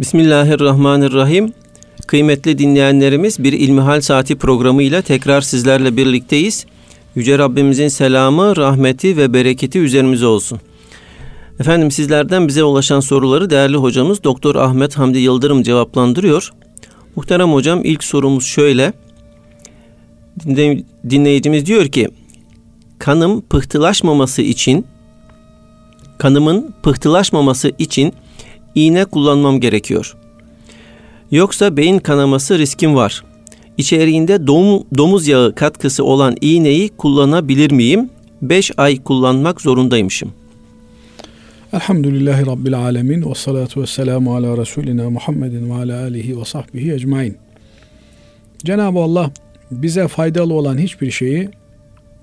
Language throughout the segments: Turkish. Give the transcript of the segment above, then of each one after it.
Bismillahirrahmanirrahim. Kıymetli dinleyenlerimiz bir İlmihal Saati programıyla tekrar sizlerle birlikteyiz. Yüce Rabbimizin selamı, rahmeti ve bereketi üzerimize olsun. Efendim sizlerden bize ulaşan soruları değerli hocamız Doktor Ahmet Hamdi Yıldırım cevaplandırıyor. Muhterem hocam ilk sorumuz şöyle. Dinleyicimiz diyor ki kanım pıhtılaşmaması için kanımın pıhtılaşmaması için iğne kullanmam gerekiyor. Yoksa beyin kanaması riskim var. İçeriğinde dom, domuz yağı katkısı olan iğneyi kullanabilir miyim? 5 ay kullanmak zorundaymışım. Elhamdülillahi Rabbil Alemin ve salatu ve selamu ala Resulina Muhammedin ve ala alihi ve sahbihi ecmain. Cenab-ı Allah bize faydalı olan hiçbir şeyi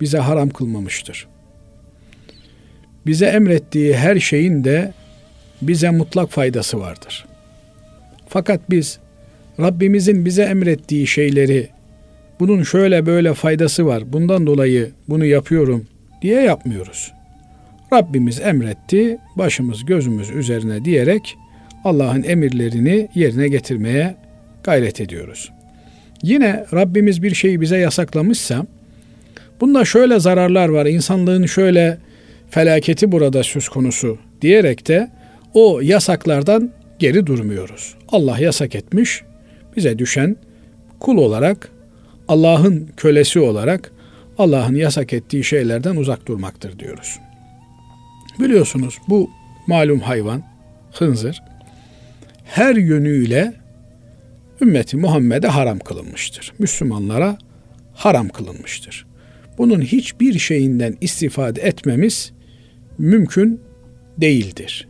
bize haram kılmamıştır. Bize emrettiği her şeyin de bize mutlak faydası vardır. Fakat biz Rabbimizin bize emrettiği şeyleri bunun şöyle böyle faydası var. Bundan dolayı bunu yapıyorum diye yapmıyoruz. Rabbimiz emretti, başımız gözümüz üzerine diyerek Allah'ın emirlerini yerine getirmeye gayret ediyoruz. Yine Rabbimiz bir şeyi bize yasaklamışsa bunda şöyle zararlar var, insanlığın şöyle felaketi burada söz konusu diyerek de o yasaklardan geri durmuyoruz. Allah yasak etmiş, bize düşen kul olarak, Allah'ın kölesi olarak Allah'ın yasak ettiği şeylerden uzak durmaktır diyoruz. Biliyorsunuz bu malum hayvan, hınzır, her yönüyle ümmeti Muhammed'e haram kılınmıştır. Müslümanlara haram kılınmıştır. Bunun hiçbir şeyinden istifade etmemiz mümkün değildir.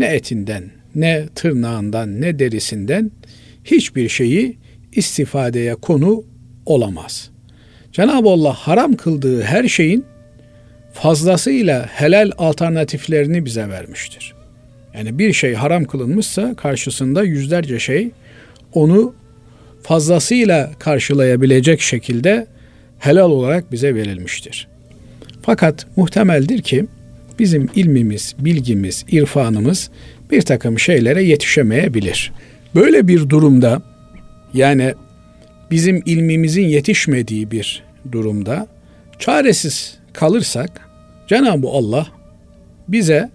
Ne etinden, ne tırnağından, ne derisinden hiçbir şeyi istifadeye konu olamaz. Cenab-ı Allah haram kıldığı her şeyin fazlasıyla helal alternatiflerini bize vermiştir. Yani bir şey haram kılınmışsa karşısında yüzlerce şey onu fazlasıyla karşılayabilecek şekilde helal olarak bize verilmiştir. Fakat muhtemeldir ki bizim ilmimiz, bilgimiz, irfanımız bir takım şeylere yetişemeyebilir. Böyle bir durumda yani bizim ilmimizin yetişmediği bir durumda çaresiz kalırsak Cenab-ı Allah bize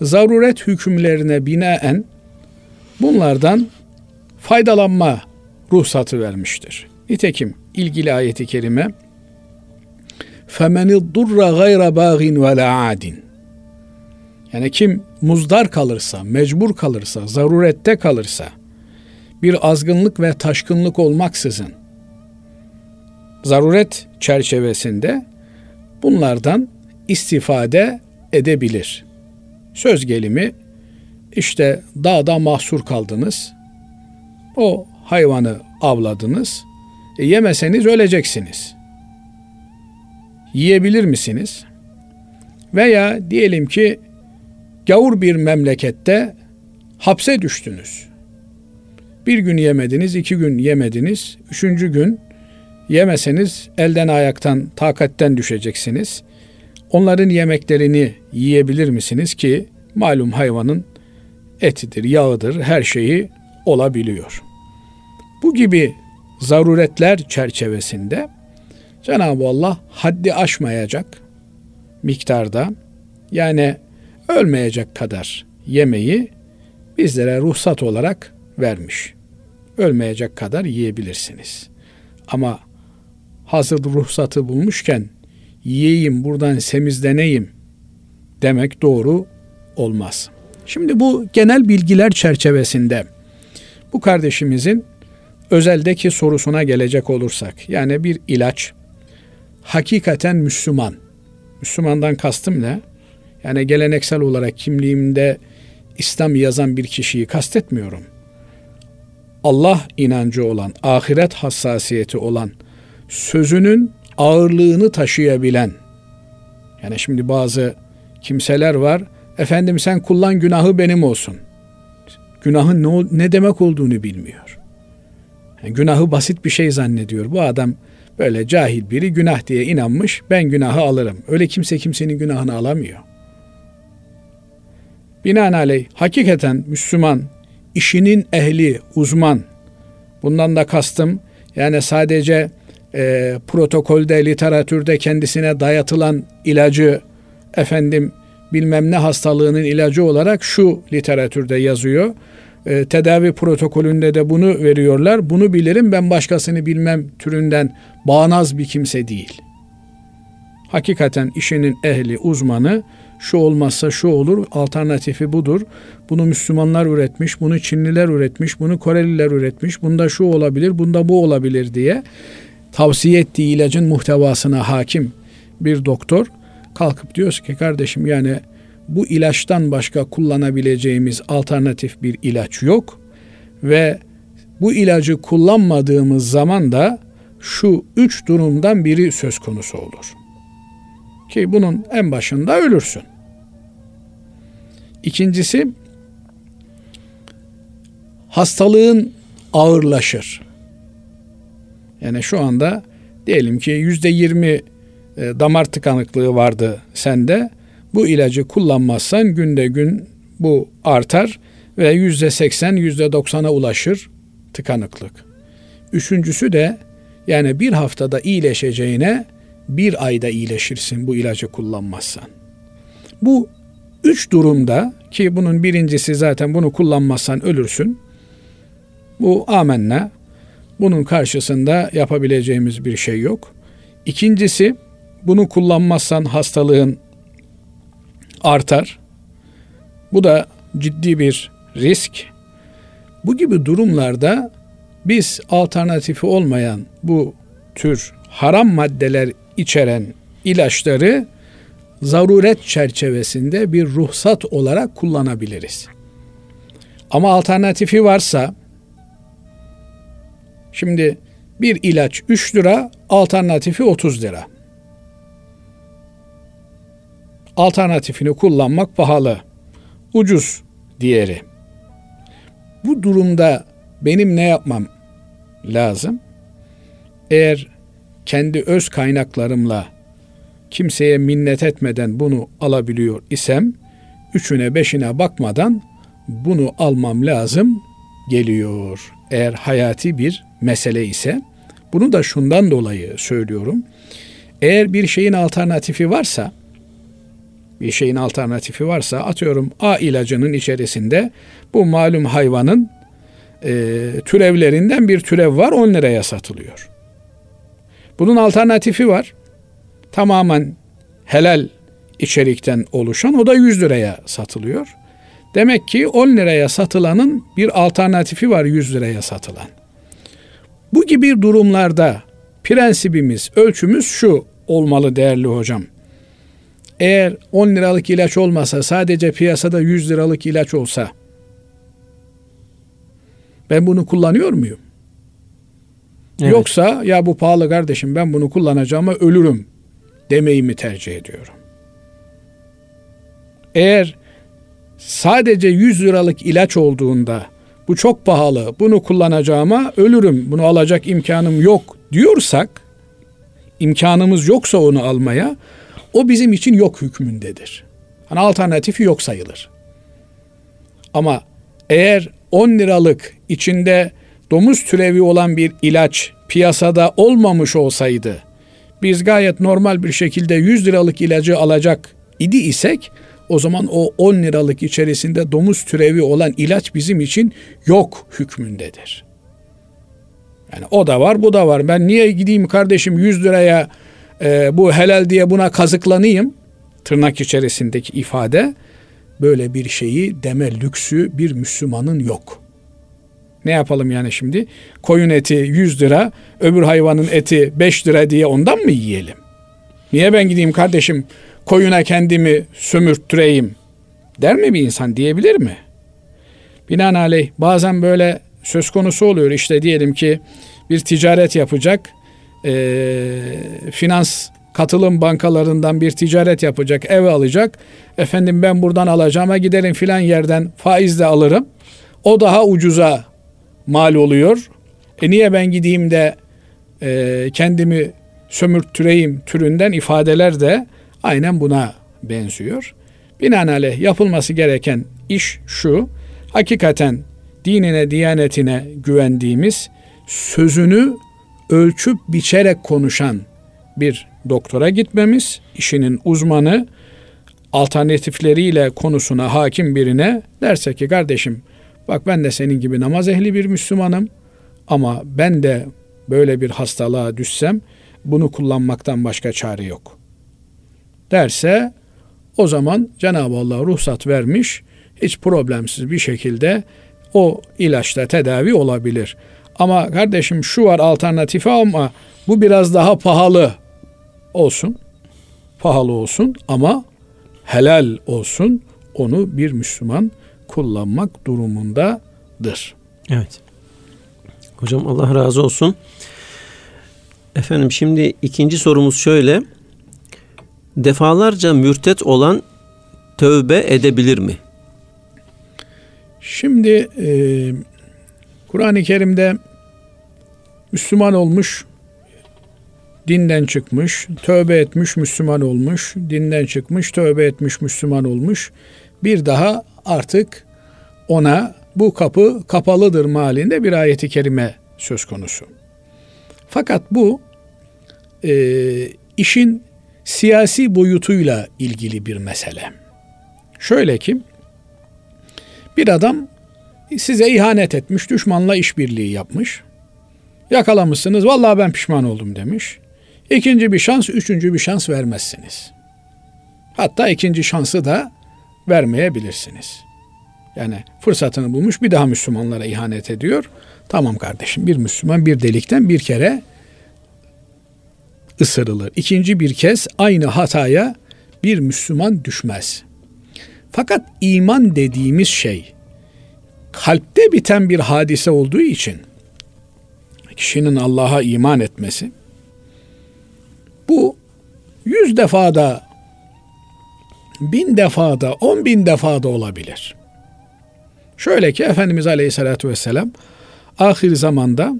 zaruret hükümlerine binaen bunlardan faydalanma ruhsatı vermiştir. Nitekim ilgili ayeti kerime فَمَنِ الضُّرَّ غَيْرَ بَاغٍ وَلَا عَادٍ yani kim muzdar kalırsa, mecbur kalırsa, zarurette kalırsa, bir azgınlık ve taşkınlık olmaksızın, zaruret çerçevesinde bunlardan istifade edebilir. Söz gelimi işte dağda mahsur kaldınız. O hayvanı avladınız. E, yemeseniz öleceksiniz. Yiyebilir misiniz? Veya diyelim ki gavur bir memlekette hapse düştünüz. Bir gün yemediniz, iki gün yemediniz, üçüncü gün yemeseniz elden ayaktan, takatten düşeceksiniz. Onların yemeklerini yiyebilir misiniz ki malum hayvanın etidir, yağıdır, her şeyi olabiliyor. Bu gibi zaruretler çerçevesinde Cenab-ı Allah haddi aşmayacak miktarda yani ölmeyecek kadar yemeği bizlere ruhsat olarak vermiş. Ölmeyecek kadar yiyebilirsiniz. Ama hazır ruhsatı bulmuşken yiyeyim buradan semizleneyim demek doğru olmaz. Şimdi bu genel bilgiler çerçevesinde bu kardeşimizin özeldeki sorusuna gelecek olursak yani bir ilaç hakikaten Müslüman. Müslümandan kastım ne? Yani geleneksel olarak kimliğimde İslam yazan bir kişiyi kastetmiyorum. Allah inancı olan, ahiret hassasiyeti olan, sözünün ağırlığını taşıyabilen. Yani şimdi bazı kimseler var. Efendim sen kullan günahı benim olsun. Günahın ne, ne demek olduğunu bilmiyor. Yani günahı basit bir şey zannediyor. Bu adam böyle cahil biri günah diye inanmış. Ben günahı alırım. Öyle kimse kimsenin günahını alamıyor. Binaenaleyh hakikaten Müslüman işinin ehli, uzman. Bundan da kastım yani sadece e, protokolde, literatürde kendisine dayatılan ilacı efendim bilmem ne hastalığının ilacı olarak şu literatürde yazıyor. E, tedavi protokolünde de bunu veriyorlar. Bunu bilirim ben başkasını bilmem türünden bağnaz bir kimse değil. Hakikaten işinin ehli, uzmanı şu olmazsa şu olur, alternatifi budur. Bunu Müslümanlar üretmiş, bunu Çinliler üretmiş, bunu Koreliler üretmiş, bunda şu olabilir, bunda bu olabilir diye tavsiye ettiği ilacın muhtevasına hakim bir doktor kalkıp diyor ki kardeşim yani bu ilaçtan başka kullanabileceğimiz alternatif bir ilaç yok ve bu ilacı kullanmadığımız zaman da şu üç durumdan biri söz konusu olur. Ki bunun en başında ölürsün. İkincisi hastalığın ağırlaşır. Yani şu anda diyelim ki yüzde yirmi e, damar tıkanıklığı vardı sende. Bu ilacı kullanmazsan günde gün bu artar ve yüzde seksen, yüzde doksana ulaşır tıkanıklık. Üçüncüsü de yani bir haftada iyileşeceğine bir ayda iyileşirsin bu ilacı kullanmazsan. Bu üç durumda ki bunun birincisi zaten bunu kullanmazsan ölürsün. Bu amenna. Bunun karşısında yapabileceğimiz bir şey yok. İkincisi bunu kullanmazsan hastalığın artar. Bu da ciddi bir risk. Bu gibi durumlarda biz alternatifi olmayan bu tür haram maddeler içeren ilaçları zaruret çerçevesinde bir ruhsat olarak kullanabiliriz. Ama alternatifi varsa şimdi bir ilaç 3 lira, alternatifi 30 lira. Alternatifini kullanmak pahalı. Ucuz diğeri. Bu durumda benim ne yapmam lazım? Eğer kendi öz kaynaklarımla kimseye minnet etmeden bunu alabiliyor isem üçüne beşine bakmadan bunu almam lazım geliyor. Eğer hayati bir mesele ise bunu da şundan dolayı söylüyorum. Eğer bir şeyin alternatifi varsa bir şeyin alternatifi varsa atıyorum A ilacının içerisinde bu malum hayvanın e, türevlerinden bir türev var 10 liraya satılıyor. Bunun alternatifi var. Tamamen helal içerikten oluşan o da 100 liraya satılıyor. Demek ki 10 liraya satılanın bir alternatifi var 100 liraya satılan. Bu gibi durumlarda prensibimiz, ölçümüz şu olmalı değerli hocam. Eğer 10 liralık ilaç olmasa sadece piyasada 100 liralık ilaç olsa ben bunu kullanıyor muyum? Evet. Yoksa ya bu pahalı kardeşim ben bunu kullanacağıma ölürüm demeyi mi tercih ediyorum? Eğer sadece 100 liralık ilaç olduğunda bu çok pahalı bunu kullanacağıma ölürüm bunu alacak imkanım yok diyorsak imkanımız yoksa onu almaya o bizim için yok hükmündedir. Hani alternatifi yok sayılır. Ama eğer 10 liralık içinde domuz türevi olan bir ilaç piyasada olmamış olsaydı biz gayet normal bir şekilde 100 liralık ilacı alacak idi isek o zaman o 10 liralık içerisinde domuz türevi olan ilaç bizim için yok hükmündedir. Yani o da var bu da var. Ben niye gideyim kardeşim 100 liraya e, bu helal diye buna kazıklanayım? Tırnak içerisindeki ifade böyle bir şeyi deme lüksü bir Müslümanın yok.'' Ne yapalım yani şimdi? Koyun eti 100 lira, öbür hayvanın eti 5 lira diye ondan mı yiyelim? Niye ben gideyim kardeşim koyuna kendimi sömürttüreyim der mi bir insan diyebilir mi? Binaenaleyh bazen böyle söz konusu oluyor işte diyelim ki bir ticaret yapacak e, finans katılım bankalarından bir ticaret yapacak ev alacak efendim ben buradan alacağıma giderim filan yerden faizle alırım o daha ucuza mal oluyor. E niye ben gideyim de e, kendimi sömürttüreyim türünden ifadeler de aynen buna benziyor. Binaenaleyh yapılması gereken iş şu. Hakikaten dinine, diyanetine güvendiğimiz, sözünü ölçüp biçerek konuşan bir doktora gitmemiz, işinin uzmanı, alternatifleriyle konusuna hakim birine derse ki kardeşim bak ben de senin gibi namaz ehli bir Müslümanım ama ben de böyle bir hastalığa düşsem bunu kullanmaktan başka çare yok. Derse o zaman Cenab-ı Allah ruhsat vermiş hiç problemsiz bir şekilde o ilaçla tedavi olabilir. Ama kardeşim şu var alternatifi ama bu biraz daha pahalı olsun. Pahalı olsun ama helal olsun. Onu bir Müslüman kullanmak durumundadır. Evet. Hocam Allah razı olsun. Efendim şimdi ikinci sorumuz şöyle. Defalarca mürtet olan tövbe edebilir mi? Şimdi e, Kur'an-ı Kerim'de Müslüman olmuş, dinden çıkmış, tövbe etmiş, Müslüman olmuş, dinden çıkmış, tövbe etmiş, Müslüman olmuş. Bir daha artık ona bu kapı kapalıdır malinde bir ayeti kerime söz konusu. Fakat bu e, işin siyasi boyutuyla ilgili bir mesele. Şöyle ki bir adam size ihanet etmiş, düşmanla işbirliği yapmış. Yakalamışsınız, vallahi ben pişman oldum demiş. İkinci bir şans, üçüncü bir şans vermezsiniz. Hatta ikinci şansı da vermeyebilirsiniz. Yani fırsatını bulmuş bir daha Müslümanlara ihanet ediyor. Tamam kardeşim bir Müslüman bir delikten bir kere ısırılır. İkinci bir kez aynı hataya bir Müslüman düşmez. Fakat iman dediğimiz şey kalpte biten bir hadise olduğu için kişinin Allah'a iman etmesi bu yüz defada bin defada on bin defada olabilir. Şöyle ki Efendimiz Aleyhisselatü Vesselam ahir zamanda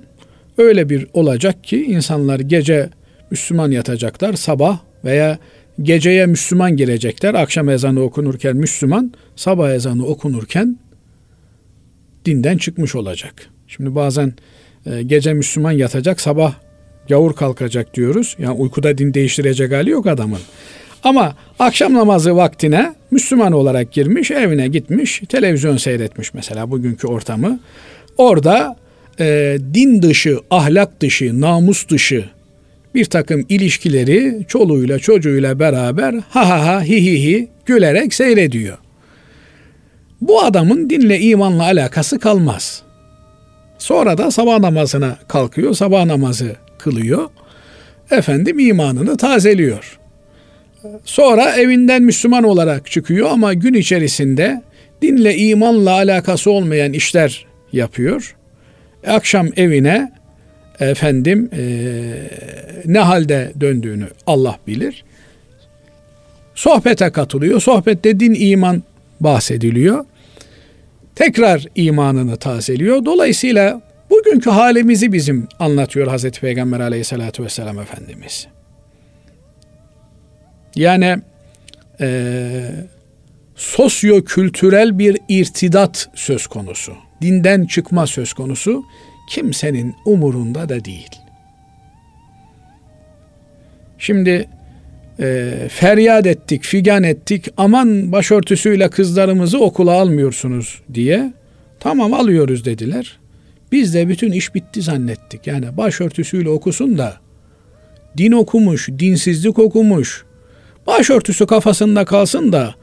öyle bir olacak ki insanlar gece Müslüman yatacaklar, sabah veya geceye Müslüman girecekler. Akşam ezanı okunurken Müslüman, sabah ezanı okunurken dinden çıkmış olacak. Şimdi bazen e, gece Müslüman yatacak, sabah gavur kalkacak diyoruz. Yani uykuda din değiştirecek hali yok adamın. Ama akşam namazı vaktine Müslüman olarak girmiş, evine gitmiş, televizyon seyretmiş mesela bugünkü ortamı. Orada e, din dışı, ahlak dışı, namus dışı bir takım ilişkileri çoluğuyla çocuğuyla beraber ha ha ha hi hi hi gülerek seyrediyor. Bu adamın dinle imanla alakası kalmaz. Sonra da sabah namazına kalkıyor, sabah namazı kılıyor. Efendim imanını tazeliyor. Sonra evinden Müslüman olarak çıkıyor ama gün içerisinde dinle imanla alakası olmayan işler yapıyor. Akşam evine efendim e, ne halde döndüğünü Allah bilir. Sohbete katılıyor. Sohbette din iman bahsediliyor. Tekrar imanını tazeliyor. Dolayısıyla bugünkü halimizi bizim anlatıyor Hazreti Peygamber aleyhissalatü vesselam Efendimiz. Yani e, sosyo-kültürel bir irtidat söz konusu. Dinden çıkma söz konusu kimsenin umurunda da değil. Şimdi e, feryat ettik, figan ettik, aman başörtüsüyle kızlarımızı okula almıyorsunuz diye. Tamam alıyoruz dediler. Biz de bütün iş bitti zannettik. Yani başörtüsüyle okusun da din okumuş, dinsizlik okumuş, başörtüsü kafasında kalsın da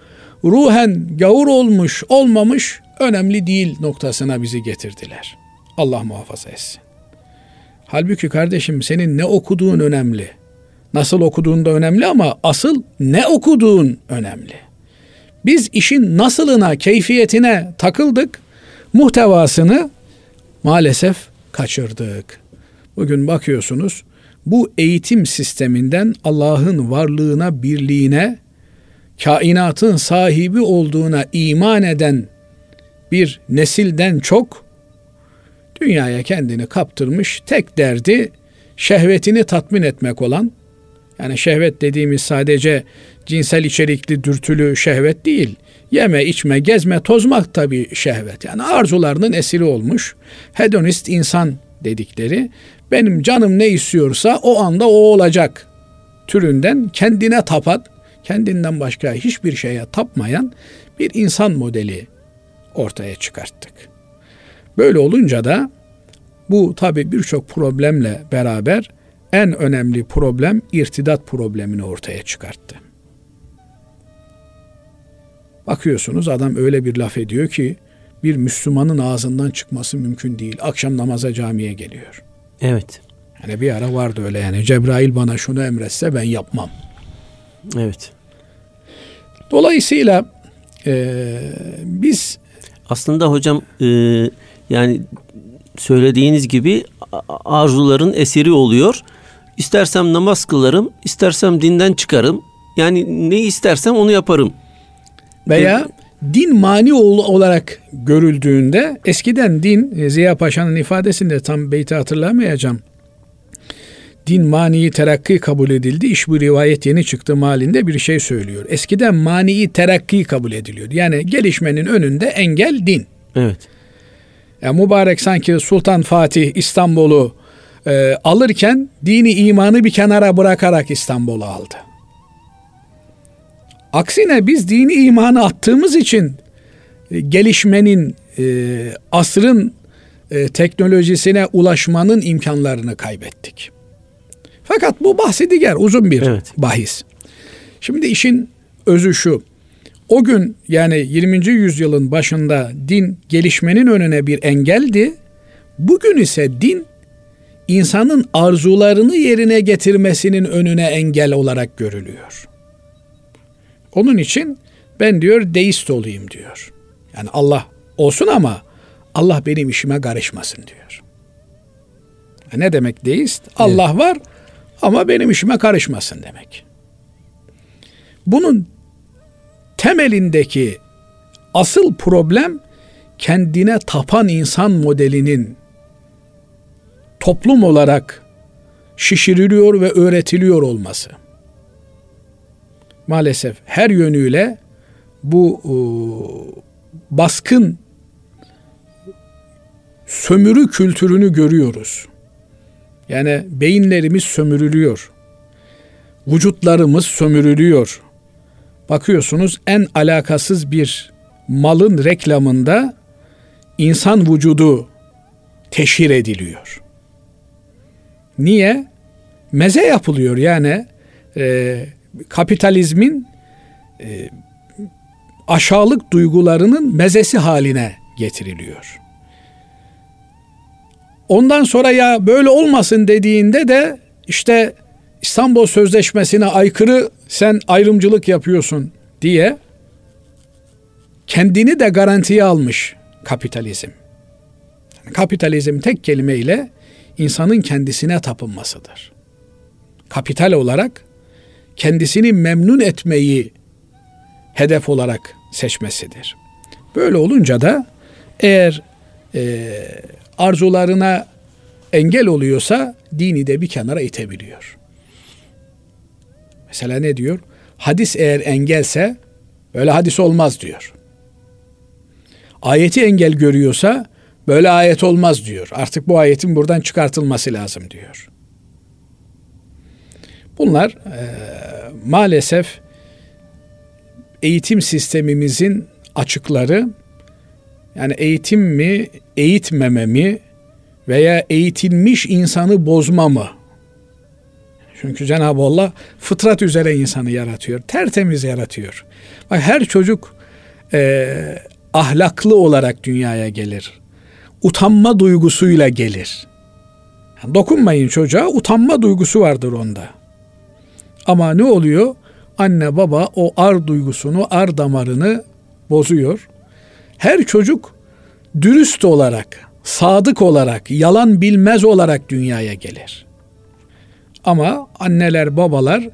ruhen gavur olmuş, olmamış önemli değil noktasına bizi getirdiler. Allah muhafaza etsin. Halbuki kardeşim senin ne okuduğun önemli. Nasıl okuduğun da önemli ama asıl ne okuduğun önemli. Biz işin nasılına, keyfiyetine takıldık. Muhtevasını maalesef kaçırdık. Bugün bakıyorsunuz bu eğitim sisteminden Allah'ın varlığına, birliğine, kainatın sahibi olduğuna iman eden bir nesilden çok dünyaya kendini kaptırmış tek derdi şehvetini tatmin etmek olan Yani şehvet dediğimiz sadece cinsel içerikli dürtülü şehvet değil. Yeme, içme, gezme, tozmak tabii şehvet. Yani arzularının esiri olmuş hedonist insan dedikleri benim canım ne istiyorsa o anda o olacak türünden kendine tapan, kendinden başka hiçbir şeye tapmayan bir insan modeli ortaya çıkarttık. Böyle olunca da bu tabi birçok problemle beraber en önemli problem irtidat problemini ortaya çıkarttı. Bakıyorsunuz adam öyle bir laf ediyor ki bir Müslümanın ağzından çıkması mümkün değil. Akşam namaza camiye geliyor. Evet. Yani bir ara vardı öyle yani Cebrail bana şunu emretse ben yapmam. Evet. Dolayısıyla e, biz aslında hocam e, yani söylediğiniz gibi arzuların esiri oluyor. İstersem namaz kılarım, istersem dinden çıkarım. Yani ne istersem onu yaparım. Veya din mani olarak görüldüğünde eskiden din e, Ziya Paşa'nın ifadesinde tam beyti hatırlamayacağım. Din maniyi terakki kabul edildi. İş bu rivayet yeni çıktı malinde bir şey söylüyor. Eskiden maniyi terakki kabul ediliyor. Yani gelişmenin önünde engel din. Evet. Yani mübarek sanki Sultan Fatih İstanbul'u e, alırken dini imanı bir kenara bırakarak İstanbul'u aldı. Aksine biz dini imanı attığımız için e, gelişmenin, e, asrın e, teknolojisine ulaşmanın imkanlarını kaybettik. Fakat bu bahsi diğer uzun bir evet. bahis. Şimdi işin özü şu. O gün yani 20. yüzyılın başında din gelişmenin önüne bir engeldi. Bugün ise din insanın arzularını yerine getirmesinin önüne engel olarak görülüyor. Onun için ben diyor deist olayım diyor. Yani Allah olsun ama Allah benim işime karışmasın diyor. Ne demek deist? Allah evet. var ama benim işime karışmasın demek. Bunun temelindeki asıl problem kendine tapan insan modelinin toplum olarak şişiriliyor ve öğretiliyor olması. Maalesef her yönüyle bu e, baskın sömürü kültürünü görüyoruz. Yani beyinlerimiz sömürülüyor. Vücutlarımız sömürülüyor. Bakıyorsunuz en alakasız bir malın reklamında insan vücudu teşhir ediliyor. Niye? Meze yapılıyor yani e, kapitalizmin e, aşağılık duygularının mezesi haline getiriliyor. Ondan sonra ya böyle olmasın dediğinde de işte İstanbul Sözleşmesi'ne aykırı sen ayrımcılık yapıyorsun diye kendini de garantiye almış kapitalizm. kapitalizm tek kelimeyle insanın kendisine tapınmasıdır. Kapital olarak kendisini memnun etmeyi hedef olarak seçmesidir. Böyle olunca da eğer e, arzularına engel oluyorsa dini de bir kenara itebiliyor. Mesela ne diyor? Hadis eğer engelse böyle hadis olmaz diyor. Ayeti engel görüyorsa böyle ayet olmaz diyor. Artık bu ayetin buradan çıkartılması lazım diyor. Bunlar e, maalesef eğitim sistemimizin açıkları yani eğitim mi, eğitmeme mi veya eğitilmiş insanı bozma mı? Çünkü Cenab-ı Allah fıtrat üzere insanı yaratıyor. Tertemiz yaratıyor. Bak her çocuk e, ahlaklı olarak dünyaya gelir. Utanma duygusuyla gelir. Yani dokunmayın çocuğa utanma duygusu vardır onda. Ama ne oluyor? Anne baba o ar duygusunu, ar damarını bozuyor. Her çocuk dürüst olarak, sadık olarak, yalan bilmez olarak dünyaya gelir. Ama anneler, babalar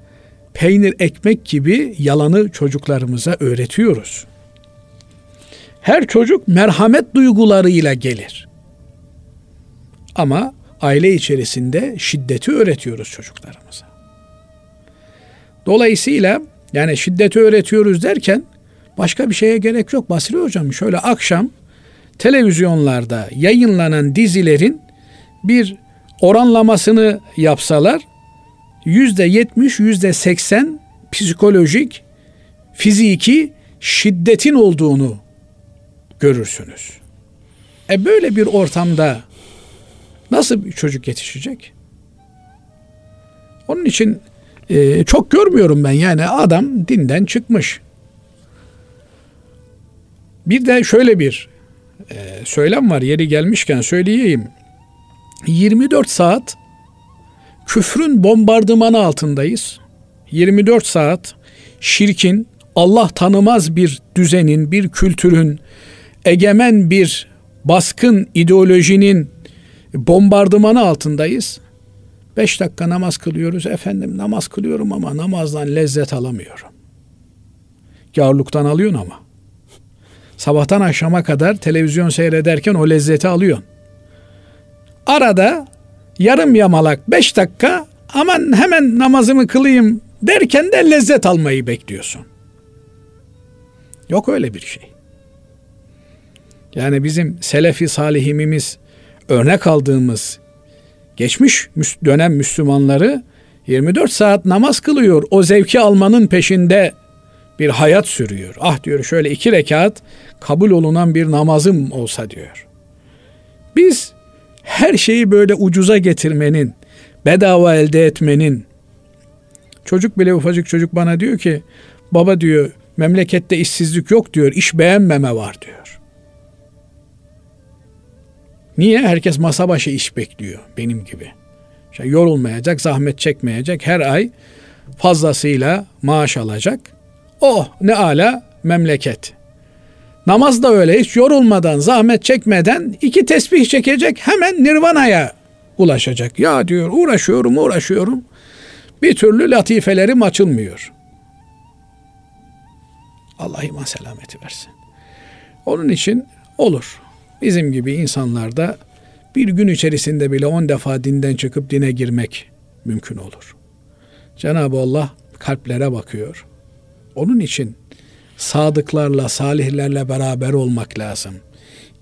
peynir ekmek gibi yalanı çocuklarımıza öğretiyoruz. Her çocuk merhamet duygularıyla gelir. Ama aile içerisinde şiddeti öğretiyoruz çocuklarımıza. Dolayısıyla yani şiddeti öğretiyoruz derken başka bir şeye gerek yok Basri Hocam. Şöyle akşam televizyonlarda yayınlanan dizilerin bir oranlamasını yapsalar yüzde yetmiş, yüzde seksen psikolojik, fiziki şiddetin olduğunu görürsünüz. E böyle bir ortamda nasıl bir çocuk yetişecek? Onun için e, çok görmüyorum ben yani adam dinden çıkmış. Bir de şöyle bir e, söylem var yeri gelmişken söyleyeyim. 24 saat küfrün bombardımanı altındayız. 24 saat şirkin, Allah tanımaz bir düzenin, bir kültürün, egemen bir baskın ideolojinin bombardımanı altındayız. Beş dakika namaz kılıyoruz. Efendim namaz kılıyorum ama namazdan lezzet alamıyorum. Gârluktan alıyorsun ama. Sabahtan akşama kadar televizyon seyrederken o lezzeti alıyorsun. Arada yarım yamalak beş dakika aman hemen namazımı kılayım derken de lezzet almayı bekliyorsun. Yok öyle bir şey. Yani bizim selefi salihimimiz örnek aldığımız geçmiş dönem Müslümanları 24 saat namaz kılıyor. O zevki almanın peşinde bir hayat sürüyor. Ah diyor şöyle iki rekat kabul olunan bir namazım olsa diyor. Biz her şeyi böyle ucuza getirmenin, bedava elde etmenin, çocuk bile ufacık çocuk bana diyor ki, baba diyor memlekette işsizlik yok diyor, iş beğenmeme var diyor. Niye? Herkes masa başı iş bekliyor benim gibi. İşte yorulmayacak, zahmet çekmeyecek, her ay fazlasıyla maaş alacak. Oh ne ala memleket. Namaz da öyle hiç yorulmadan, zahmet çekmeden iki tesbih çekecek hemen nirvanaya ulaşacak. Ya diyor uğraşıyorum uğraşıyorum bir türlü latifelerim açılmıyor. Allah iman selameti versin. Onun için olur. Bizim gibi insanlarda bir gün içerisinde bile on defa dinden çıkıp dine girmek mümkün olur. Cenab-ı Allah kalplere bakıyor. Onun için sadıklarla, salihlerle beraber olmak lazım.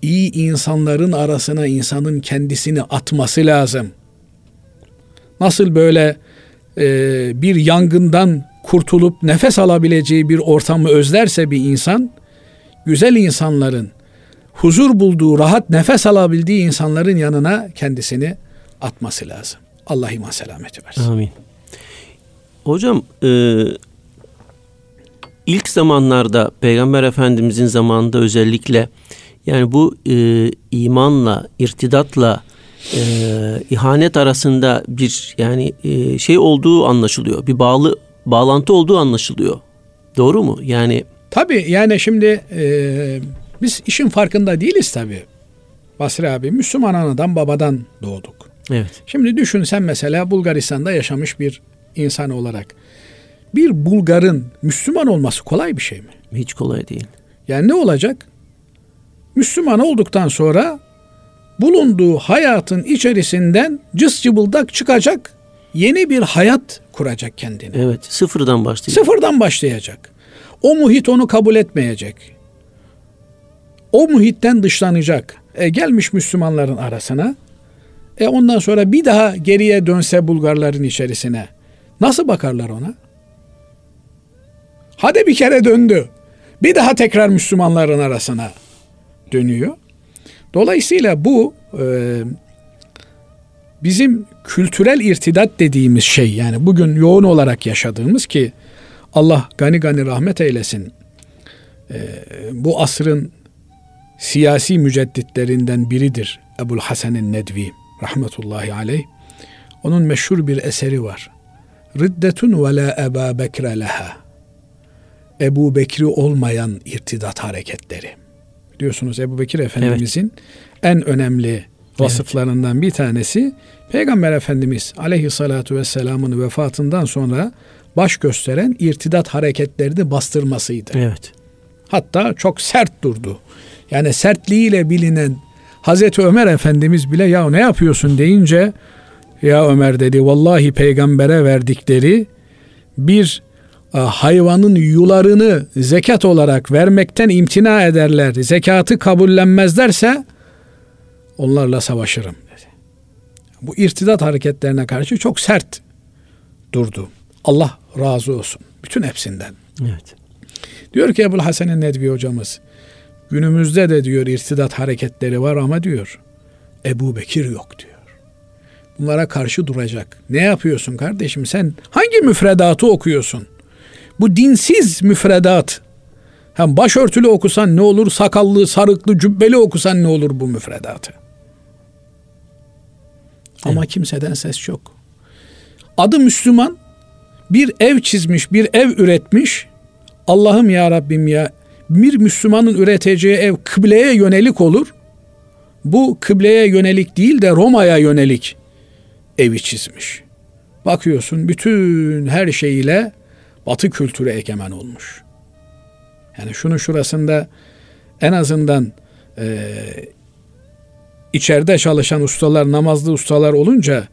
İyi insanların arasına insanın kendisini atması lazım. Nasıl böyle e, bir yangından kurtulup nefes alabileceği bir ortamı özlerse bir insan, güzel insanların, huzur bulduğu, rahat nefes alabildiği insanların yanına kendisini atması lazım. Allah iman selameti versin. Amin. Hocam e, ilk zamanlarda Peygamber Efendimizin zamanında özellikle yani bu e, imanla, irtidatla e, ihanet arasında bir yani e, şey olduğu anlaşılıyor. Bir bağlı bağlantı olduğu anlaşılıyor. Doğru mu? Yani Tabii yani şimdi e, biz işin farkında değiliz tabii. Basri abi Müslüman anadan babadan doğduk. Evet. Şimdi düşün sen mesela Bulgaristan'da yaşamış bir insan olarak bir Bulgarın Müslüman olması kolay bir şey mi? Hiç kolay değil. Yani ne olacak? Müslüman olduktan sonra bulunduğu hayatın içerisinden cız cıbıldak çıkacak, yeni bir hayat kuracak kendine. Evet, sıfırdan başlayacak. Sıfırdan başlayacak. O muhit onu kabul etmeyecek. O muhitten dışlanacak. E, gelmiş Müslümanların arasına. E ondan sonra bir daha geriye dönse Bulgarların içerisine. Nasıl bakarlar ona? Hadi bir kere döndü. Bir daha tekrar Müslümanların arasına dönüyor. Dolayısıyla bu e, bizim kültürel irtidat dediğimiz şey yani bugün yoğun olarak yaşadığımız ki Allah gani gani rahmet eylesin. E, bu asrın siyasi mücedditlerinden biridir Ebul Hasan'ın Nedvi rahmetullahi aleyh. Onun meşhur bir eseri var. Riddetun ve la Eba Bekre leha. Ebu Bekri olmayan irtidat hareketleri. Biliyorsunuz Ebu Bekir Efendimizin evet. en önemli vasıflarından bir tanesi Peygamber Efendimiz aleyhissalatu vesselamın vefatından sonra baş gösteren irtidat hareketlerini bastırmasıydı. Evet. Hatta çok sert durdu. Yani sertliğiyle bilinen Hazreti Ömer Efendimiz bile ya ne yapıyorsun deyince ya Ömer dedi vallahi peygambere verdikleri bir e, hayvanın yularını zekat olarak vermekten imtina ederler, zekatı kabullenmezlerse onlarla savaşırım dedi. Bu irtidat hareketlerine karşı çok sert durdu. Allah razı olsun. Bütün hepsinden. Evet. Diyor ki Ebu Hasan Nedvi hocamız, günümüzde de diyor irtidat hareketleri var ama diyor Ebu Bekir yok diyor. Bunlara karşı duracak. Ne yapıyorsun kardeşim sen? Hangi müfredatı okuyorsun? Bu dinsiz müfredat. Hem başörtülü okusan ne olur, sakallı, sarıklı, cübbeli okusan ne olur bu müfredatı? Ama evet. kimseden ses yok. Adı Müslüman bir ev çizmiş, bir ev üretmiş. Allah'ım ya Rabbim ya bir Müslümanın üreteceği ev kıbleye yönelik olur. Bu kıbleye yönelik değil de Roma'ya yönelik evi çizmiş. Bakıyorsun bütün her şeyiyle batı kültürü egemen olmuş. Yani şunu şurasında en azından e, içeride çalışan ustalar, namazlı ustalar olunca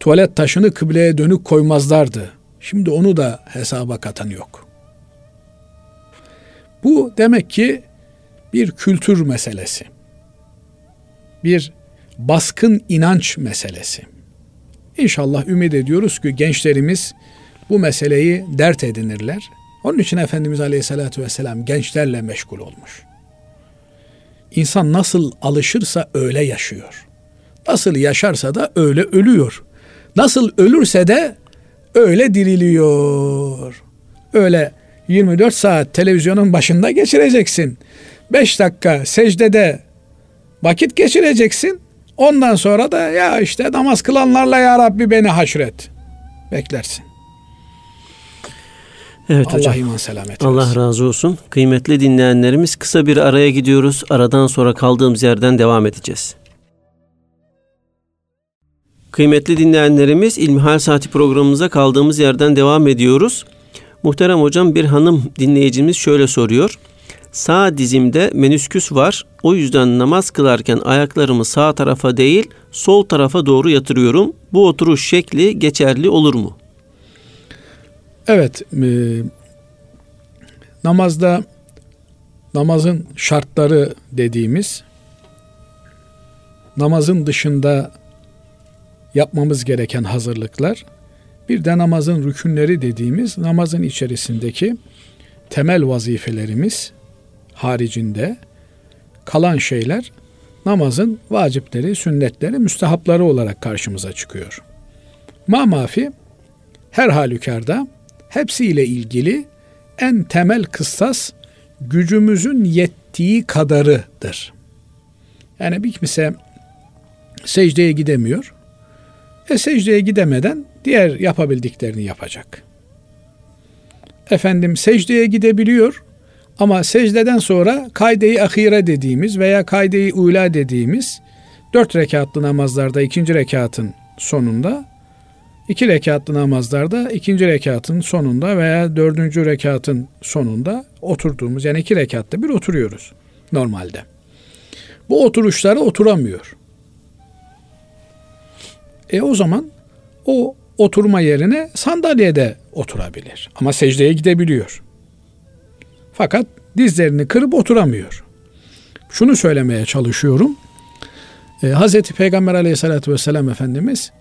tuvalet taşını kıbleye dönük koymazlardı. Şimdi onu da hesaba katan yok. Bu demek ki bir kültür meselesi. Bir baskın inanç meselesi. İnşallah ümit ediyoruz ki gençlerimiz bu meseleyi dert edinirler. Onun için Efendimiz Aleyhisselatü Vesselam gençlerle meşgul olmuş. İnsan nasıl alışırsa öyle yaşıyor. Nasıl yaşarsa da öyle ölüyor. Nasıl ölürse de öyle diriliyor. Öyle 24 saat televizyonun başında geçireceksin. 5 dakika secdede vakit geçireceksin. Ondan sonra da ya işte namaz kılanlarla ya Rabbi beni haşret. Beklersin. Evet Allah hocam. iman selamet Allah razı olsun. Kıymetli dinleyenlerimiz kısa bir araya gidiyoruz. Aradan sonra kaldığımız yerden devam edeceğiz. Kıymetli dinleyenlerimiz İlmihal Saati programımıza kaldığımız yerden devam ediyoruz. Muhterem hocam bir hanım dinleyicimiz şöyle soruyor. Sağ dizimde menüsküs var. O yüzden namaz kılarken ayaklarımı sağ tarafa değil sol tarafa doğru yatırıyorum. Bu oturuş şekli geçerli olur mu? Evet. E, namazda namazın şartları dediğimiz namazın dışında yapmamız gereken hazırlıklar bir de namazın rükünleri dediğimiz namazın içerisindeki temel vazifelerimiz haricinde kalan şeyler namazın vacipleri, sünnetleri, müstehapları olarak karşımıza çıkıyor. Ma mafi her halükarda hepsiyle ilgili en temel kıssas gücümüzün yettiği kadarıdır. Yani bir kimse secdeye gidemiyor. E secdeye gidemeden diğer yapabildiklerini yapacak. Efendim secdeye gidebiliyor ama secdeden sonra kaydeyi ahire dediğimiz veya kaydeyi ula dediğimiz dört rekatlı namazlarda ikinci rekatın sonunda iki rekatlı namazlarda ikinci rekatın sonunda veya dördüncü rekatın sonunda oturduğumuz yani iki rekatta bir oturuyoruz normalde. Bu oturuşlara oturamıyor. E o zaman o oturma yerine sandalyede oturabilir. Ama secdeye gidebiliyor. Fakat dizlerini kırıp oturamıyor. Şunu söylemeye çalışıyorum. Ee, Hz. Peygamber aleyhissalatü vesselam Efendimiz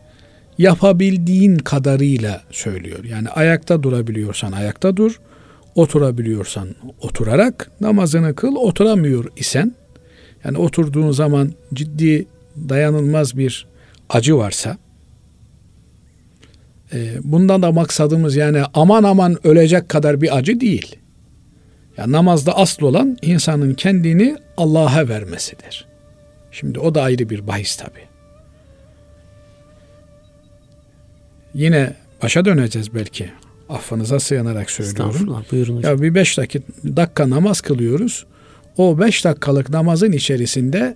yapabildiğin kadarıyla söylüyor. Yani ayakta durabiliyorsan ayakta dur, oturabiliyorsan oturarak namazını kıl, oturamıyor isen yani oturduğun zaman ciddi dayanılmaz bir acı varsa e, bundan da maksadımız yani aman aman ölecek kadar bir acı değil. Ya namazda asıl olan insanın kendini Allah'a vermesidir. Şimdi o da ayrı bir bahis tabi. Yine başa döneceğiz belki. Affınıza sığınarak söylüyorum. Buyurun hocam. Ya bir beş dakika, dakika namaz kılıyoruz. O beş dakikalık namazın içerisinde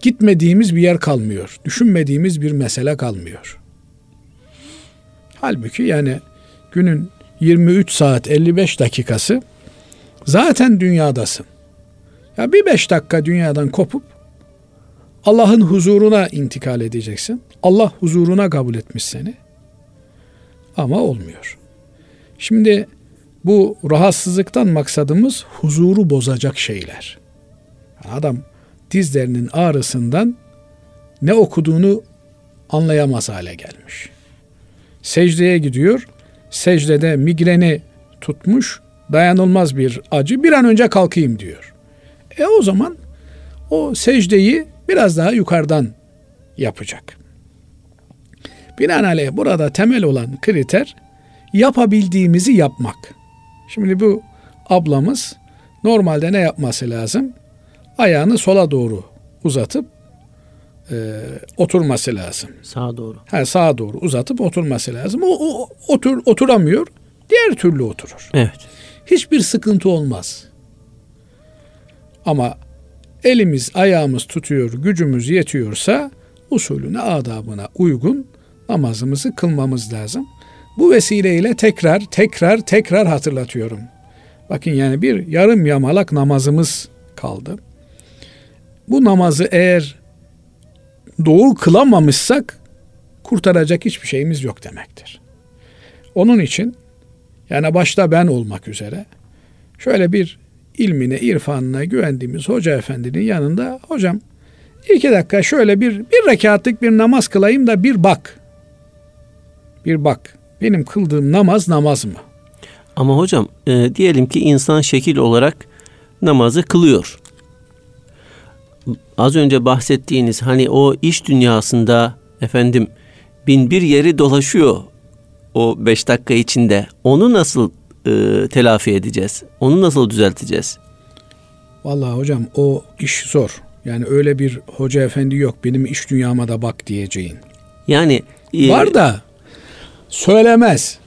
gitmediğimiz bir yer kalmıyor. Düşünmediğimiz bir mesele kalmıyor. Halbuki yani günün 23 saat 55 dakikası zaten dünyadasın. Ya bir beş dakika dünyadan kopup Allah'ın huzuruna intikal edeceksin. Allah huzuruna kabul etmiş seni. Ama olmuyor. Şimdi bu rahatsızlıktan maksadımız huzuru bozacak şeyler. Adam dizlerinin ağrısından ne okuduğunu anlayamaz hale gelmiş. Secdeye gidiyor. Secdede migreni tutmuş. Dayanılmaz bir acı. Bir an önce kalkayım diyor. E o zaman o secdeyi biraz daha yukarıdan yapacak. Binaenaleyh burada temel olan kriter yapabildiğimizi yapmak. Şimdi bu ablamız normalde ne yapması lazım? Ayağını sola doğru uzatıp e, oturması lazım. Sağa doğru. Ha, sağa doğru uzatıp oturması lazım. O, o otur oturamıyor. Diğer türlü oturur. Evet. Hiçbir sıkıntı olmaz. Ama elimiz ayağımız tutuyor, gücümüz yetiyorsa usulüne, adabına uygun namazımızı kılmamız lazım. Bu vesileyle tekrar, tekrar, tekrar hatırlatıyorum. Bakın yani bir yarım yamalak namazımız kaldı. Bu namazı eğer doğru kılamamışsak kurtaracak hiçbir şeyimiz yok demektir. Onun için yani başta ben olmak üzere şöyle bir ilmine, irfanına güvendiğimiz hoca efendinin yanında hocam iki dakika şöyle bir, bir rekatlık bir namaz kılayım da bir bak. Bir bak. Benim kıldığım namaz namaz mı? Ama hocam e, diyelim ki insan şekil olarak namazı kılıyor. Az önce bahsettiğiniz hani o iş dünyasında efendim bin bir yeri dolaşıyor o beş dakika içinde. Onu nasıl e, telafi edeceğiz? Onu nasıl düzelteceğiz? Vallahi hocam o iş zor. Yani öyle bir hoca efendi yok benim iş dünyama da bak diyeceğin. Yani e, var da söylemez.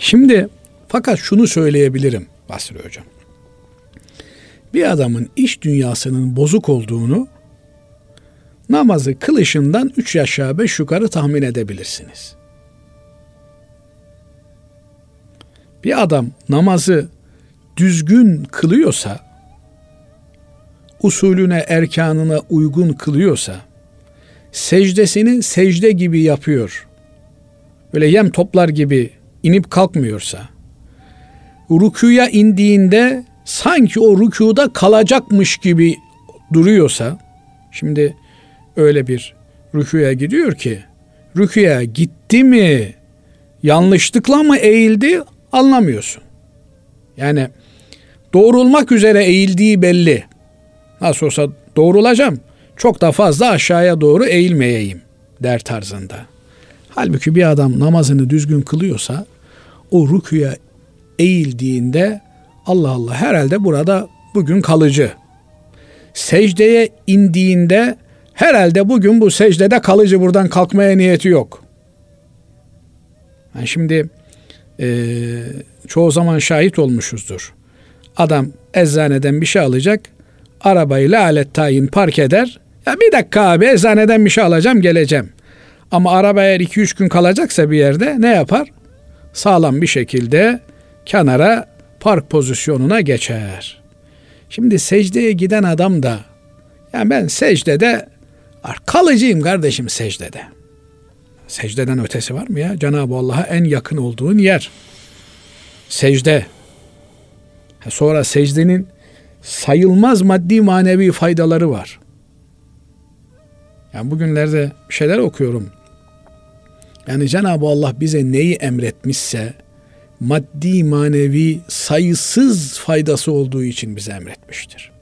Şimdi fakat şunu söyleyebilirim Basri hocam. Bir adamın iş dünyasının bozuk olduğunu namazı kılışından üç aşağı beş yukarı tahmin edebilirsiniz. Bir adam namazı düzgün kılıyorsa, usulüne, erkanına uygun kılıyorsa, secdesini secde gibi yapıyor, böyle yem toplar gibi inip kalkmıyorsa, rükuya indiğinde sanki o rükuda kalacakmış gibi duruyorsa, şimdi öyle bir rükuya gidiyor ki, rükuya gitti mi, yanlışlıkla mı eğildi anlamıyorsun. Yani doğrulmak üzere eğildiği belli. Nasıl olsa doğrulacağım. Çok da fazla aşağıya doğru eğilmeyeyim der tarzında. Halbuki bir adam namazını düzgün kılıyorsa o rüküye eğildiğinde Allah Allah herhalde burada bugün kalıcı. Secdeye indiğinde herhalde bugün bu secdede kalıcı buradan kalkmaya niyeti yok. Yani şimdi e, çoğu zaman şahit olmuşuzdur. Adam eczaneden bir şey alacak. Arabayı alet tayin park eder. Ya bir dakika abi eczaneden bir şey alacağım geleceğim. Ama araba eğer 2-3 gün kalacaksa bir yerde ne yapar? Sağlam bir şekilde kenara park pozisyonuna geçer. Şimdi secdeye giden adam da yani ben secdede kalıcıyım kardeşim secdede. Secdeden ötesi var mı ya? Cenab-ı Allah'a en yakın olduğun yer. Secde. Sonra secdenin sayılmaz maddi manevi faydaları var. Yani bugünlerde bir şeyler okuyorum. Yani Cenab-ı Allah bize neyi emretmişse maddi manevi sayısız faydası olduğu için bize emretmiştir.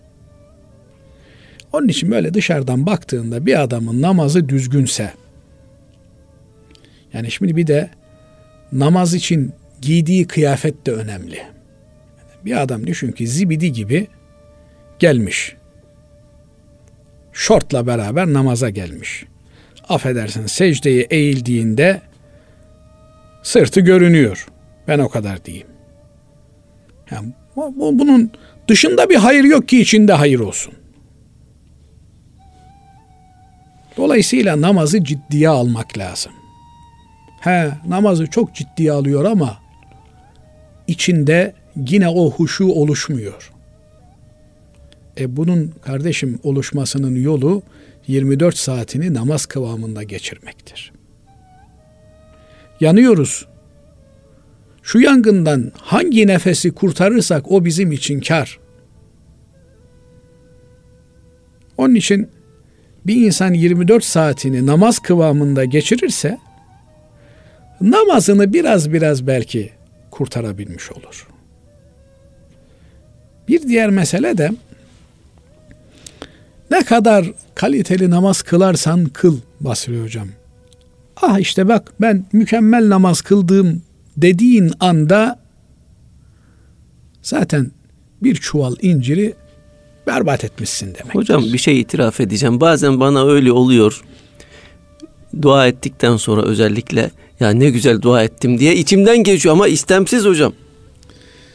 Onun için böyle dışarıdan baktığında bir adamın namazı düzgünse yani şimdi bir de namaz için giydiği kıyafet de önemli. Bir adam düşün ki zibidi gibi gelmiş. Şortla beraber namaza gelmiş. Affedersin secdeye eğildiğinde sırtı görünüyor. Ben o kadar diyeyim. Yani bunun dışında bir hayır yok ki içinde hayır olsun. Dolayısıyla namazı ciddiye almak lazım. He namazı çok ciddiye alıyor ama içinde yine o huşu oluşmuyor. E bunun kardeşim oluşmasının yolu 24 saatini namaz kıvamında geçirmektir. Yanıyoruz. Şu yangından hangi nefesi kurtarırsak o bizim için kar. Onun için bir insan 24 saatini namaz kıvamında geçirirse namazını biraz biraz belki kurtarabilmiş olur. Bir diğer mesele de ne kadar kaliteli namaz kılarsan kıl Basri Hocam. Ah işte bak ben mükemmel namaz kıldığım dediğin anda zaten bir çuval inciri berbat etmişsin demek. Hocam bir şey itiraf edeceğim. Bazen bana öyle oluyor. Dua ettikten sonra özellikle ya ne güzel dua ettim diye içimden geçiyor ama istemsiz hocam.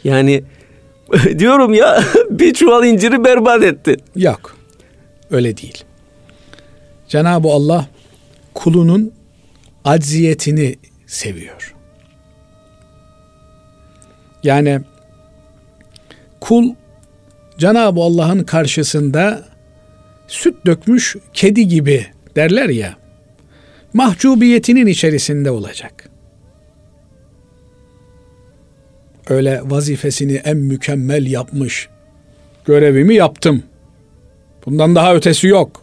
Yani diyorum ya bir çuval inciri berbat etti. Yok. Öyle değil. Cenab-ı Allah kulunun acziyetini seviyor. Yani kul Cenab-ı Allah'ın karşısında süt dökmüş kedi gibi derler ya. Mahcubiyetinin içerisinde olacak. Öyle vazifesini en mükemmel yapmış. Görevimi yaptım. Bundan daha ötesi yok.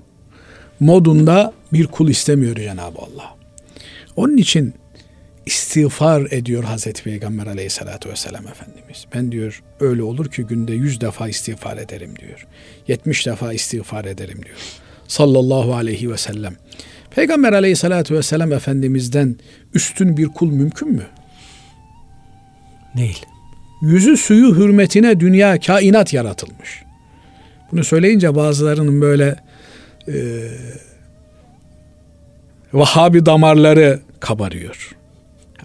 Modunda bir kul istemiyor Cenab-ı Allah. Onun için istiğfar ediyor Hazreti Peygamber aleyhissalatü vesselam Efendimiz. Ben diyor öyle olur ki günde yüz defa istiğfar ederim diyor. Yetmiş defa istiğfar ederim diyor. Sallallahu aleyhi ve sellem. Peygamber aleyhissalatü vesselam Efendimiz'den üstün bir kul mümkün mü? Değil. Yüzü suyu hürmetine dünya kainat yaratılmış. Bunu söyleyince bazılarının böyle e, Vahabi damarları kabarıyor.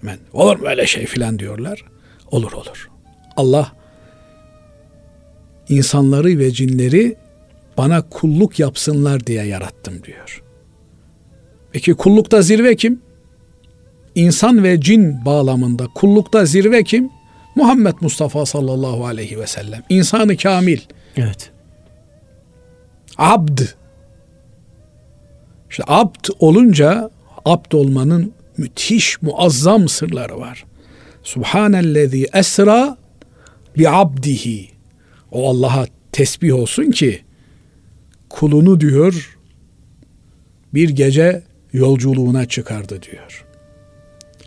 Hemen olur mu öyle şey filan diyorlar. Olur olur. Allah insanları ve cinleri bana kulluk yapsınlar diye yarattım diyor. Peki kullukta zirve kim? İnsan ve cin bağlamında kullukta zirve kim? Muhammed Mustafa sallallahu aleyhi ve sellem. İnsanı kamil. Evet. Abd. İşte abd olunca abd olmanın müthiş muazzam sırları var. Subhanellezi esra bi abdihi. O Allah'a tesbih olsun ki kulunu diyor bir gece yolculuğuna çıkardı diyor.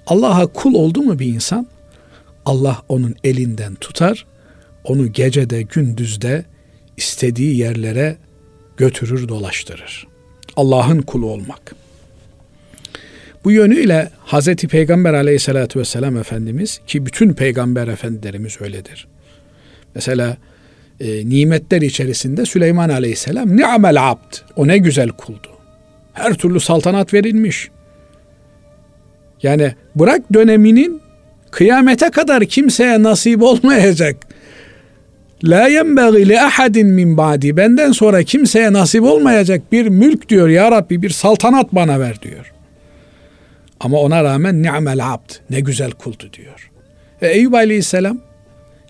Allah'a kul oldu mu bir insan Allah onun elinden tutar, onu gecede gündüzde istediği yerlere götürür dolaştırır. Allah'ın kulu olmak. Bu yönüyle Hazreti Peygamber aleyhissalatü vesselam Efendimiz ki bütün peygamber efendilerimiz öyledir. Mesela e, nimetler içerisinde Süleyman aleyhisselam ni'mel abd. O ne güzel kuldu. Her türlü saltanat verilmiş. Yani bırak döneminin kıyamete kadar kimseye nasip olmayacak. La yenbagî li ahadin min ba'di. Benden sonra kimseye nasip olmayacak bir mülk diyor ya Rabbi bir saltanat bana ver diyor. Ama ona rağmen ni'mel abd. Ne güzel kuldu diyor. E Eyüp Aleyhisselam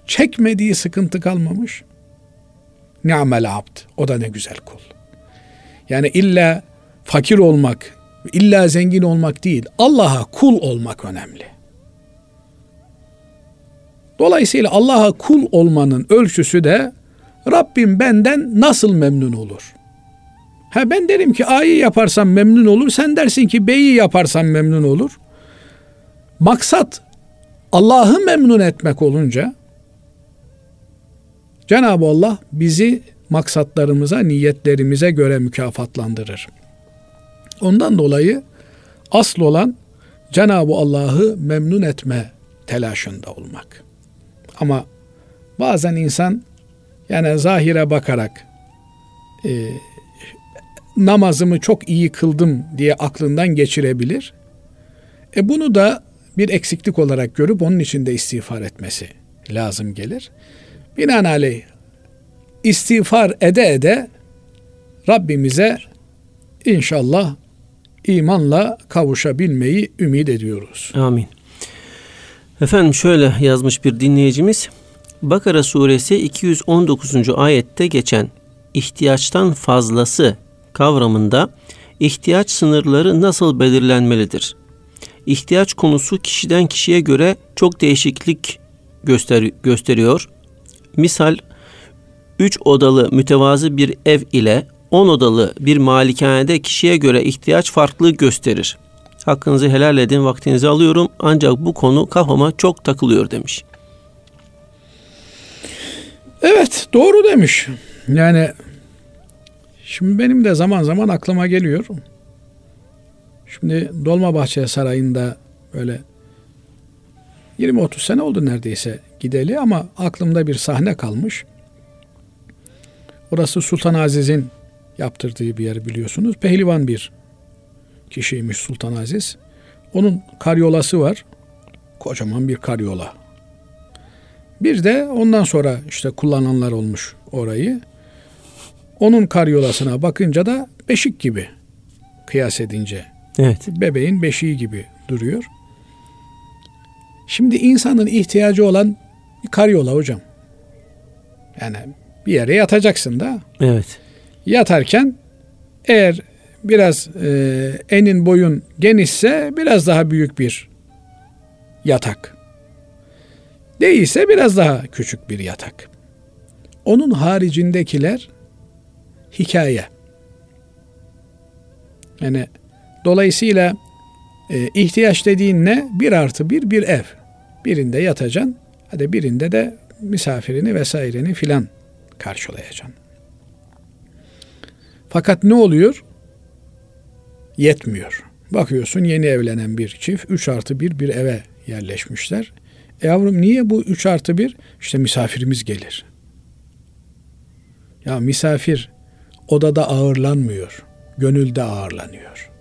çekmediği sıkıntı kalmamış. Ni'mel abd. O da ne güzel kul. Yani illa fakir olmak, illa zengin olmak değil. Allah'a kul olmak önemli. Dolayısıyla Allah'a kul olmanın ölçüsü de Rabbim benden nasıl memnun olur? Ha ben derim ki A'yı yaparsam memnun olur. Sen dersin ki B'yi yaparsam memnun olur. Maksat Allah'ı memnun etmek olunca Cenab-ı Allah bizi maksatlarımıza, niyetlerimize göre mükafatlandırır. Ondan dolayı asıl olan Cenab-ı Allah'ı memnun etme telaşında olmak. Ama bazen insan yani zahire bakarak e, namazımı çok iyi kıldım diye aklından geçirebilir. E bunu da bir eksiklik olarak görüp onun için de istiğfar etmesi lazım gelir. Binaenaleyh istiğfar ede ede Rabbimize inşallah imanla kavuşabilmeyi ümit ediyoruz. Amin. Efendim şöyle yazmış bir dinleyicimiz. Bakara suresi 219. ayette geçen ihtiyaçtan fazlası kavramında ihtiyaç sınırları nasıl belirlenmelidir? ihtiyaç konusu kişiden kişiye göre çok değişiklik göster gösteriyor. Misal 3 odalı mütevazı bir ev ile 10 odalı bir malikanede kişiye göre ihtiyaç farklı gösterir. Hakkınızı helal edin vaktinizi alıyorum ancak bu konu kafama çok takılıyor demiş. Evet doğru demiş. Yani şimdi benim de zaman zaman aklıma geliyor. Şimdi Dolmabahçe Sarayı'nda böyle 20-30 sene oldu neredeyse gideli ama aklımda bir sahne kalmış. Orası Sultan Aziz'in yaptırdığı bir yer biliyorsunuz. Pehlivan bir kişiymiş Sultan Aziz. Onun karyolası var. Kocaman bir karyola. Bir de ondan sonra işte kullananlar olmuş orayı. Onun karyolasına bakınca da beşik gibi kıyas edince. Evet. Bebeğin beşiği gibi duruyor. Şimdi insanın ihtiyacı olan bir karyola hocam. Yani bir yere yatacaksın da. Evet. Yatarken eğer biraz e, enin boyun genişse biraz daha büyük bir yatak. Değilse biraz daha küçük bir yatak. Onun haricindekiler hikaye. Yani dolayısıyla e, ihtiyaç dediğin ne? Bir artı bir bir ev. Birinde yatacaksın. Hadi birinde de misafirini vesaireni filan karşılayacaksın. Fakat ne oluyor? Yetmiyor. Bakıyorsun yeni evlenen bir çift 3 artı 1 bir eve yerleşmişler. E yavrum niye bu 3 artı 1? İşte misafirimiz gelir. Ya misafir odada ağırlanmıyor. Gönülde ağırlanıyor.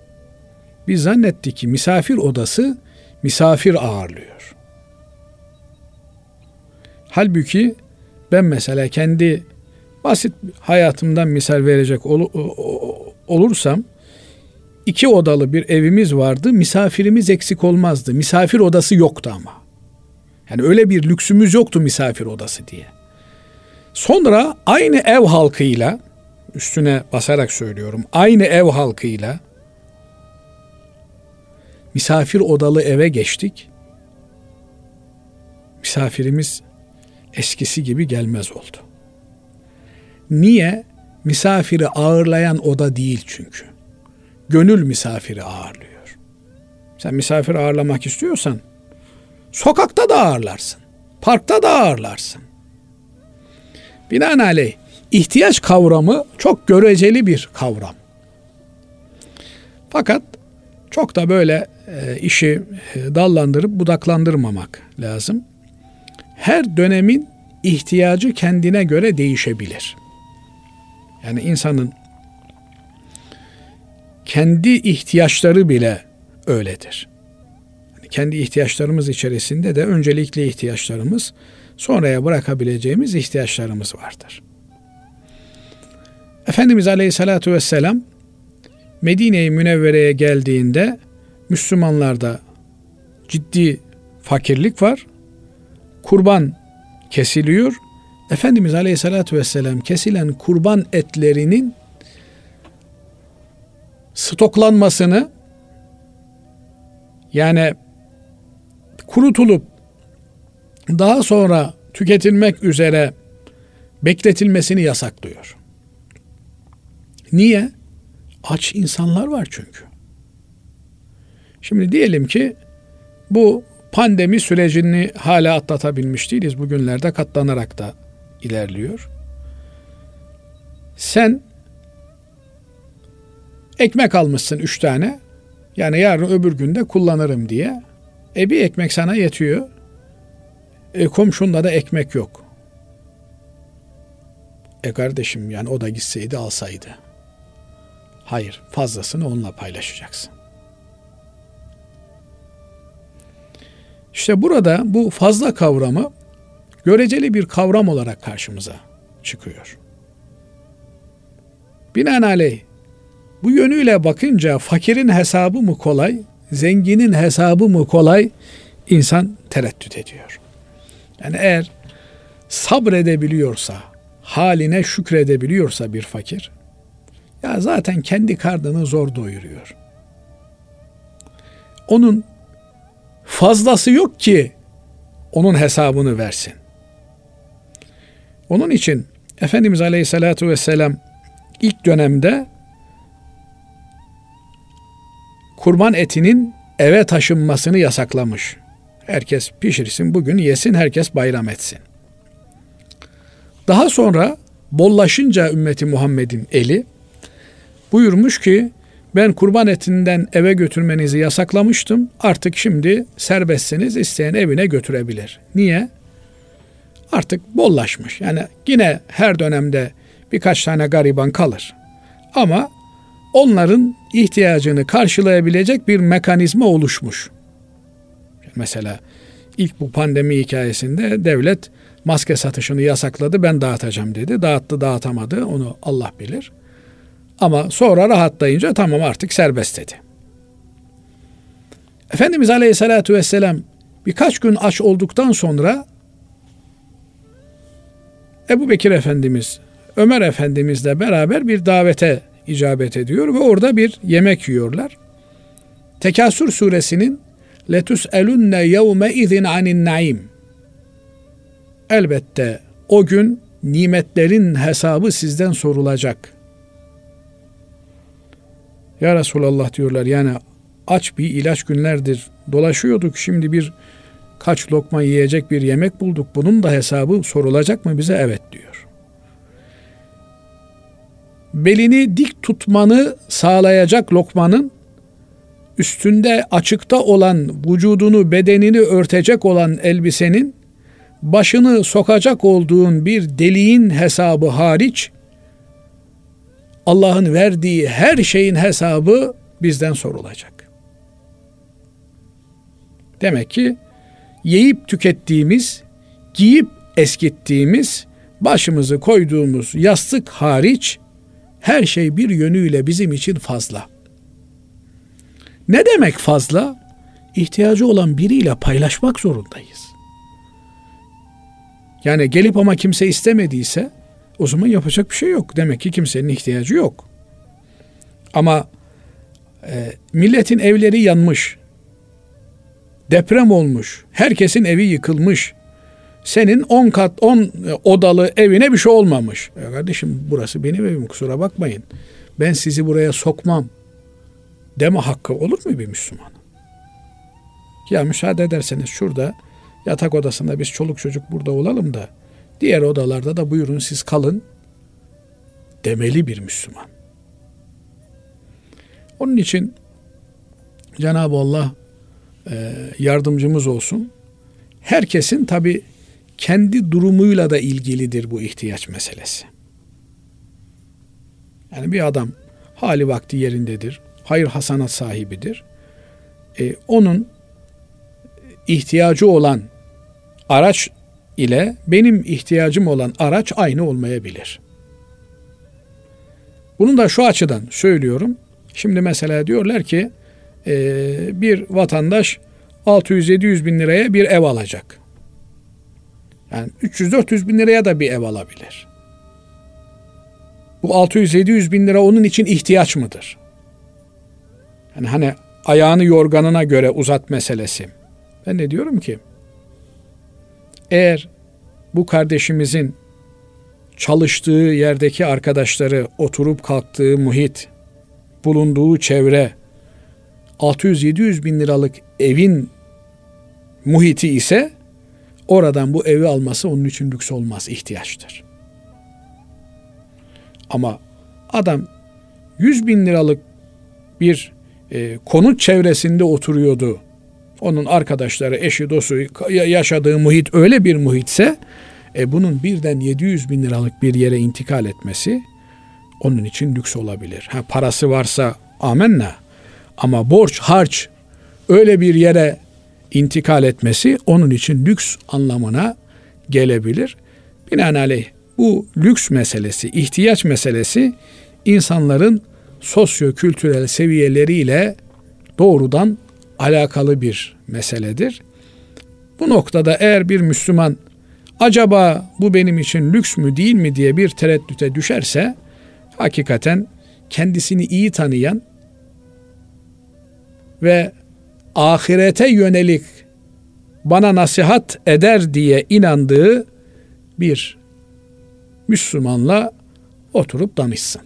Biz zannettik ki misafir odası misafir ağırlıyor. Halbuki ben mesela kendi basit hayatımdan misal verecek ol, olursam iki odalı bir evimiz vardı. Misafirimiz eksik olmazdı. Misafir odası yoktu ama. Yani öyle bir lüksümüz yoktu misafir odası diye. Sonra aynı ev halkıyla üstüne basarak söylüyorum. Aynı ev halkıyla misafir odalı eve geçtik. Misafirimiz eskisi gibi gelmez oldu. Niye? Misafiri ağırlayan oda değil çünkü. Gönül misafiri ağırlıyor. Sen misafir ağırlamak istiyorsan sokakta da ağırlarsın. Parkta da ağırlarsın. Binaenaleyh ihtiyaç kavramı çok göreceli bir kavram. Fakat çok da böyle e, işi e, dallandırıp budaklandırmamak lazım. Her dönemin ihtiyacı kendine göre değişebilir. Yani insanın kendi ihtiyaçları bile öyledir. Yani kendi ihtiyaçlarımız içerisinde de öncelikli ihtiyaçlarımız, sonraya bırakabileceğimiz ihtiyaçlarımız vardır. Efendimiz Aleyhisselatü Vesselam Medine-i Münevvere'ye geldiğinde Müslümanlarda ciddi fakirlik var. Kurban kesiliyor. Efendimiz Aleyhisselatü Vesselam kesilen kurban etlerinin stoklanmasını yani kurutulup daha sonra tüketilmek üzere bekletilmesini yasaklıyor. Niye? Aç insanlar var çünkü. Şimdi diyelim ki bu pandemi sürecini hala atlatabilmiş değiliz. Bugünlerde katlanarak da ilerliyor. Sen ekmek almışsın üç tane. Yani yarın öbür günde kullanırım diye. E bir ekmek sana yetiyor. E komşunda da ekmek yok. E kardeşim yani o da gitseydi alsaydı. Hayır fazlasını onunla paylaşacaksın. İşte burada bu fazla kavramı göreceli bir kavram olarak karşımıza çıkıyor. Binaenaleyh bu yönüyle bakınca fakirin hesabı mı kolay, zenginin hesabı mı kolay insan tereddüt ediyor. Yani eğer sabredebiliyorsa, haline şükredebiliyorsa bir fakir, ya zaten kendi karnını zor doyuruyor. Onun fazlası yok ki onun hesabını versin. Onun için Efendimiz Aleyhisselatü Vesselam ilk dönemde kurban etinin eve taşınmasını yasaklamış. Herkes pişirsin, bugün yesin, herkes bayram etsin. Daha sonra bollaşınca ümmeti Muhammed'in eli buyurmuş ki ben kurban etinden eve götürmenizi yasaklamıştım. Artık şimdi serbestsiniz isteyen evine götürebilir. Niye? Artık bollaşmış. Yani yine her dönemde birkaç tane gariban kalır. Ama onların ihtiyacını karşılayabilecek bir mekanizma oluşmuş. Mesela ilk bu pandemi hikayesinde devlet maske satışını yasakladı ben dağıtacağım dedi. Dağıttı dağıtamadı onu Allah bilir. Ama sonra rahatlayınca tamam artık serbest dedi. Efendimiz Aleyhisselatü Vesselam birkaç gün aç olduktan sonra Ebu Bekir Efendimiz, Ömer Efendimizle beraber bir davete icabet ediyor ve orada bir yemek yiyorlar. Tekasür suresinin letus elunne yevme izin anin naim. Elbette o gün nimetlerin hesabı sizden sorulacak. Ya Resulallah diyorlar yani aç bir ilaç günlerdir dolaşıyorduk şimdi bir kaç lokma yiyecek bir yemek bulduk bunun da hesabı sorulacak mı bize evet diyor. Belini dik tutmanı sağlayacak lokmanın üstünde açıkta olan vücudunu bedenini örtecek olan elbisenin başını sokacak olduğun bir deliğin hesabı hariç Allah'ın verdiği her şeyin hesabı bizden sorulacak. Demek ki yiyip tükettiğimiz, giyip eskittiğimiz, başımızı koyduğumuz yastık hariç her şey bir yönüyle bizim için fazla. Ne demek fazla? İhtiyacı olan biriyle paylaşmak zorundayız. Yani gelip ama kimse istemediyse o zaman yapacak bir şey yok. Demek ki kimsenin ihtiyacı yok. Ama e, milletin evleri yanmış. Deprem olmuş. Herkesin evi yıkılmış. Senin 10 kat 10 odalı evine bir şey olmamış. Ya kardeşim burası benim evim kusura bakmayın. Ben sizi buraya sokmam. Deme hakkı olur mu bir Müslüman? Ya müsaade ederseniz şurada yatak odasında biz çoluk çocuk burada olalım da Diğer odalarda da buyurun siz kalın demeli bir Müslüman. Onun için Cenab-ı Allah e, yardımcımız olsun. Herkesin tabi kendi durumuyla da ilgilidir bu ihtiyaç meselesi. Yani bir adam hali vakti yerindedir, hayır hasanat sahibidir. E, onun ihtiyacı olan araç ile benim ihtiyacım olan araç aynı olmayabilir. Bunu da şu açıdan söylüyorum. Şimdi mesela diyorlar ki e, bir vatandaş 600-700 bin liraya bir ev alacak. Yani 300-400 bin liraya da bir ev alabilir. Bu 600-700 bin lira onun için ihtiyaç mıdır? Yani hani ayağını yorganına göre uzat meselesi. Ben de diyorum ki eğer bu kardeşimizin çalıştığı yerdeki arkadaşları, oturup kalktığı muhit, bulunduğu çevre 600-700 bin liralık evin muhiti ise oradan bu evi alması onun için lüks olmaz, ihtiyaçtır. Ama adam 100 bin liralık bir e, konut çevresinde oturuyordu onun arkadaşları, eşi, dostu, yaşadığı muhit öyle bir muhitse e, bunun birden 700 bin liralık bir yere intikal etmesi onun için lüks olabilir. Ha, parası varsa amenna ama borç, harç öyle bir yere intikal etmesi onun için lüks anlamına gelebilir. Binaenaleyh bu lüks meselesi, ihtiyaç meselesi insanların sosyo-kültürel seviyeleriyle doğrudan alakalı bir meseledir. Bu noktada eğer bir Müslüman acaba bu benim için lüks mü değil mi diye bir tereddüte düşerse hakikaten kendisini iyi tanıyan ve ahirete yönelik bana nasihat eder diye inandığı bir Müslümanla oturup danışsın.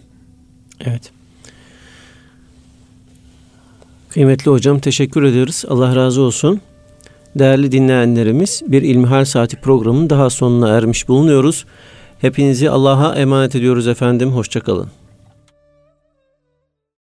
Evet. Kıymetli hocam teşekkür ederiz. Allah razı olsun. Değerli dinleyenlerimiz bir İlmihal Saati programının daha sonuna ermiş bulunuyoruz. Hepinizi Allah'a emanet ediyoruz efendim. Hoşçakalın.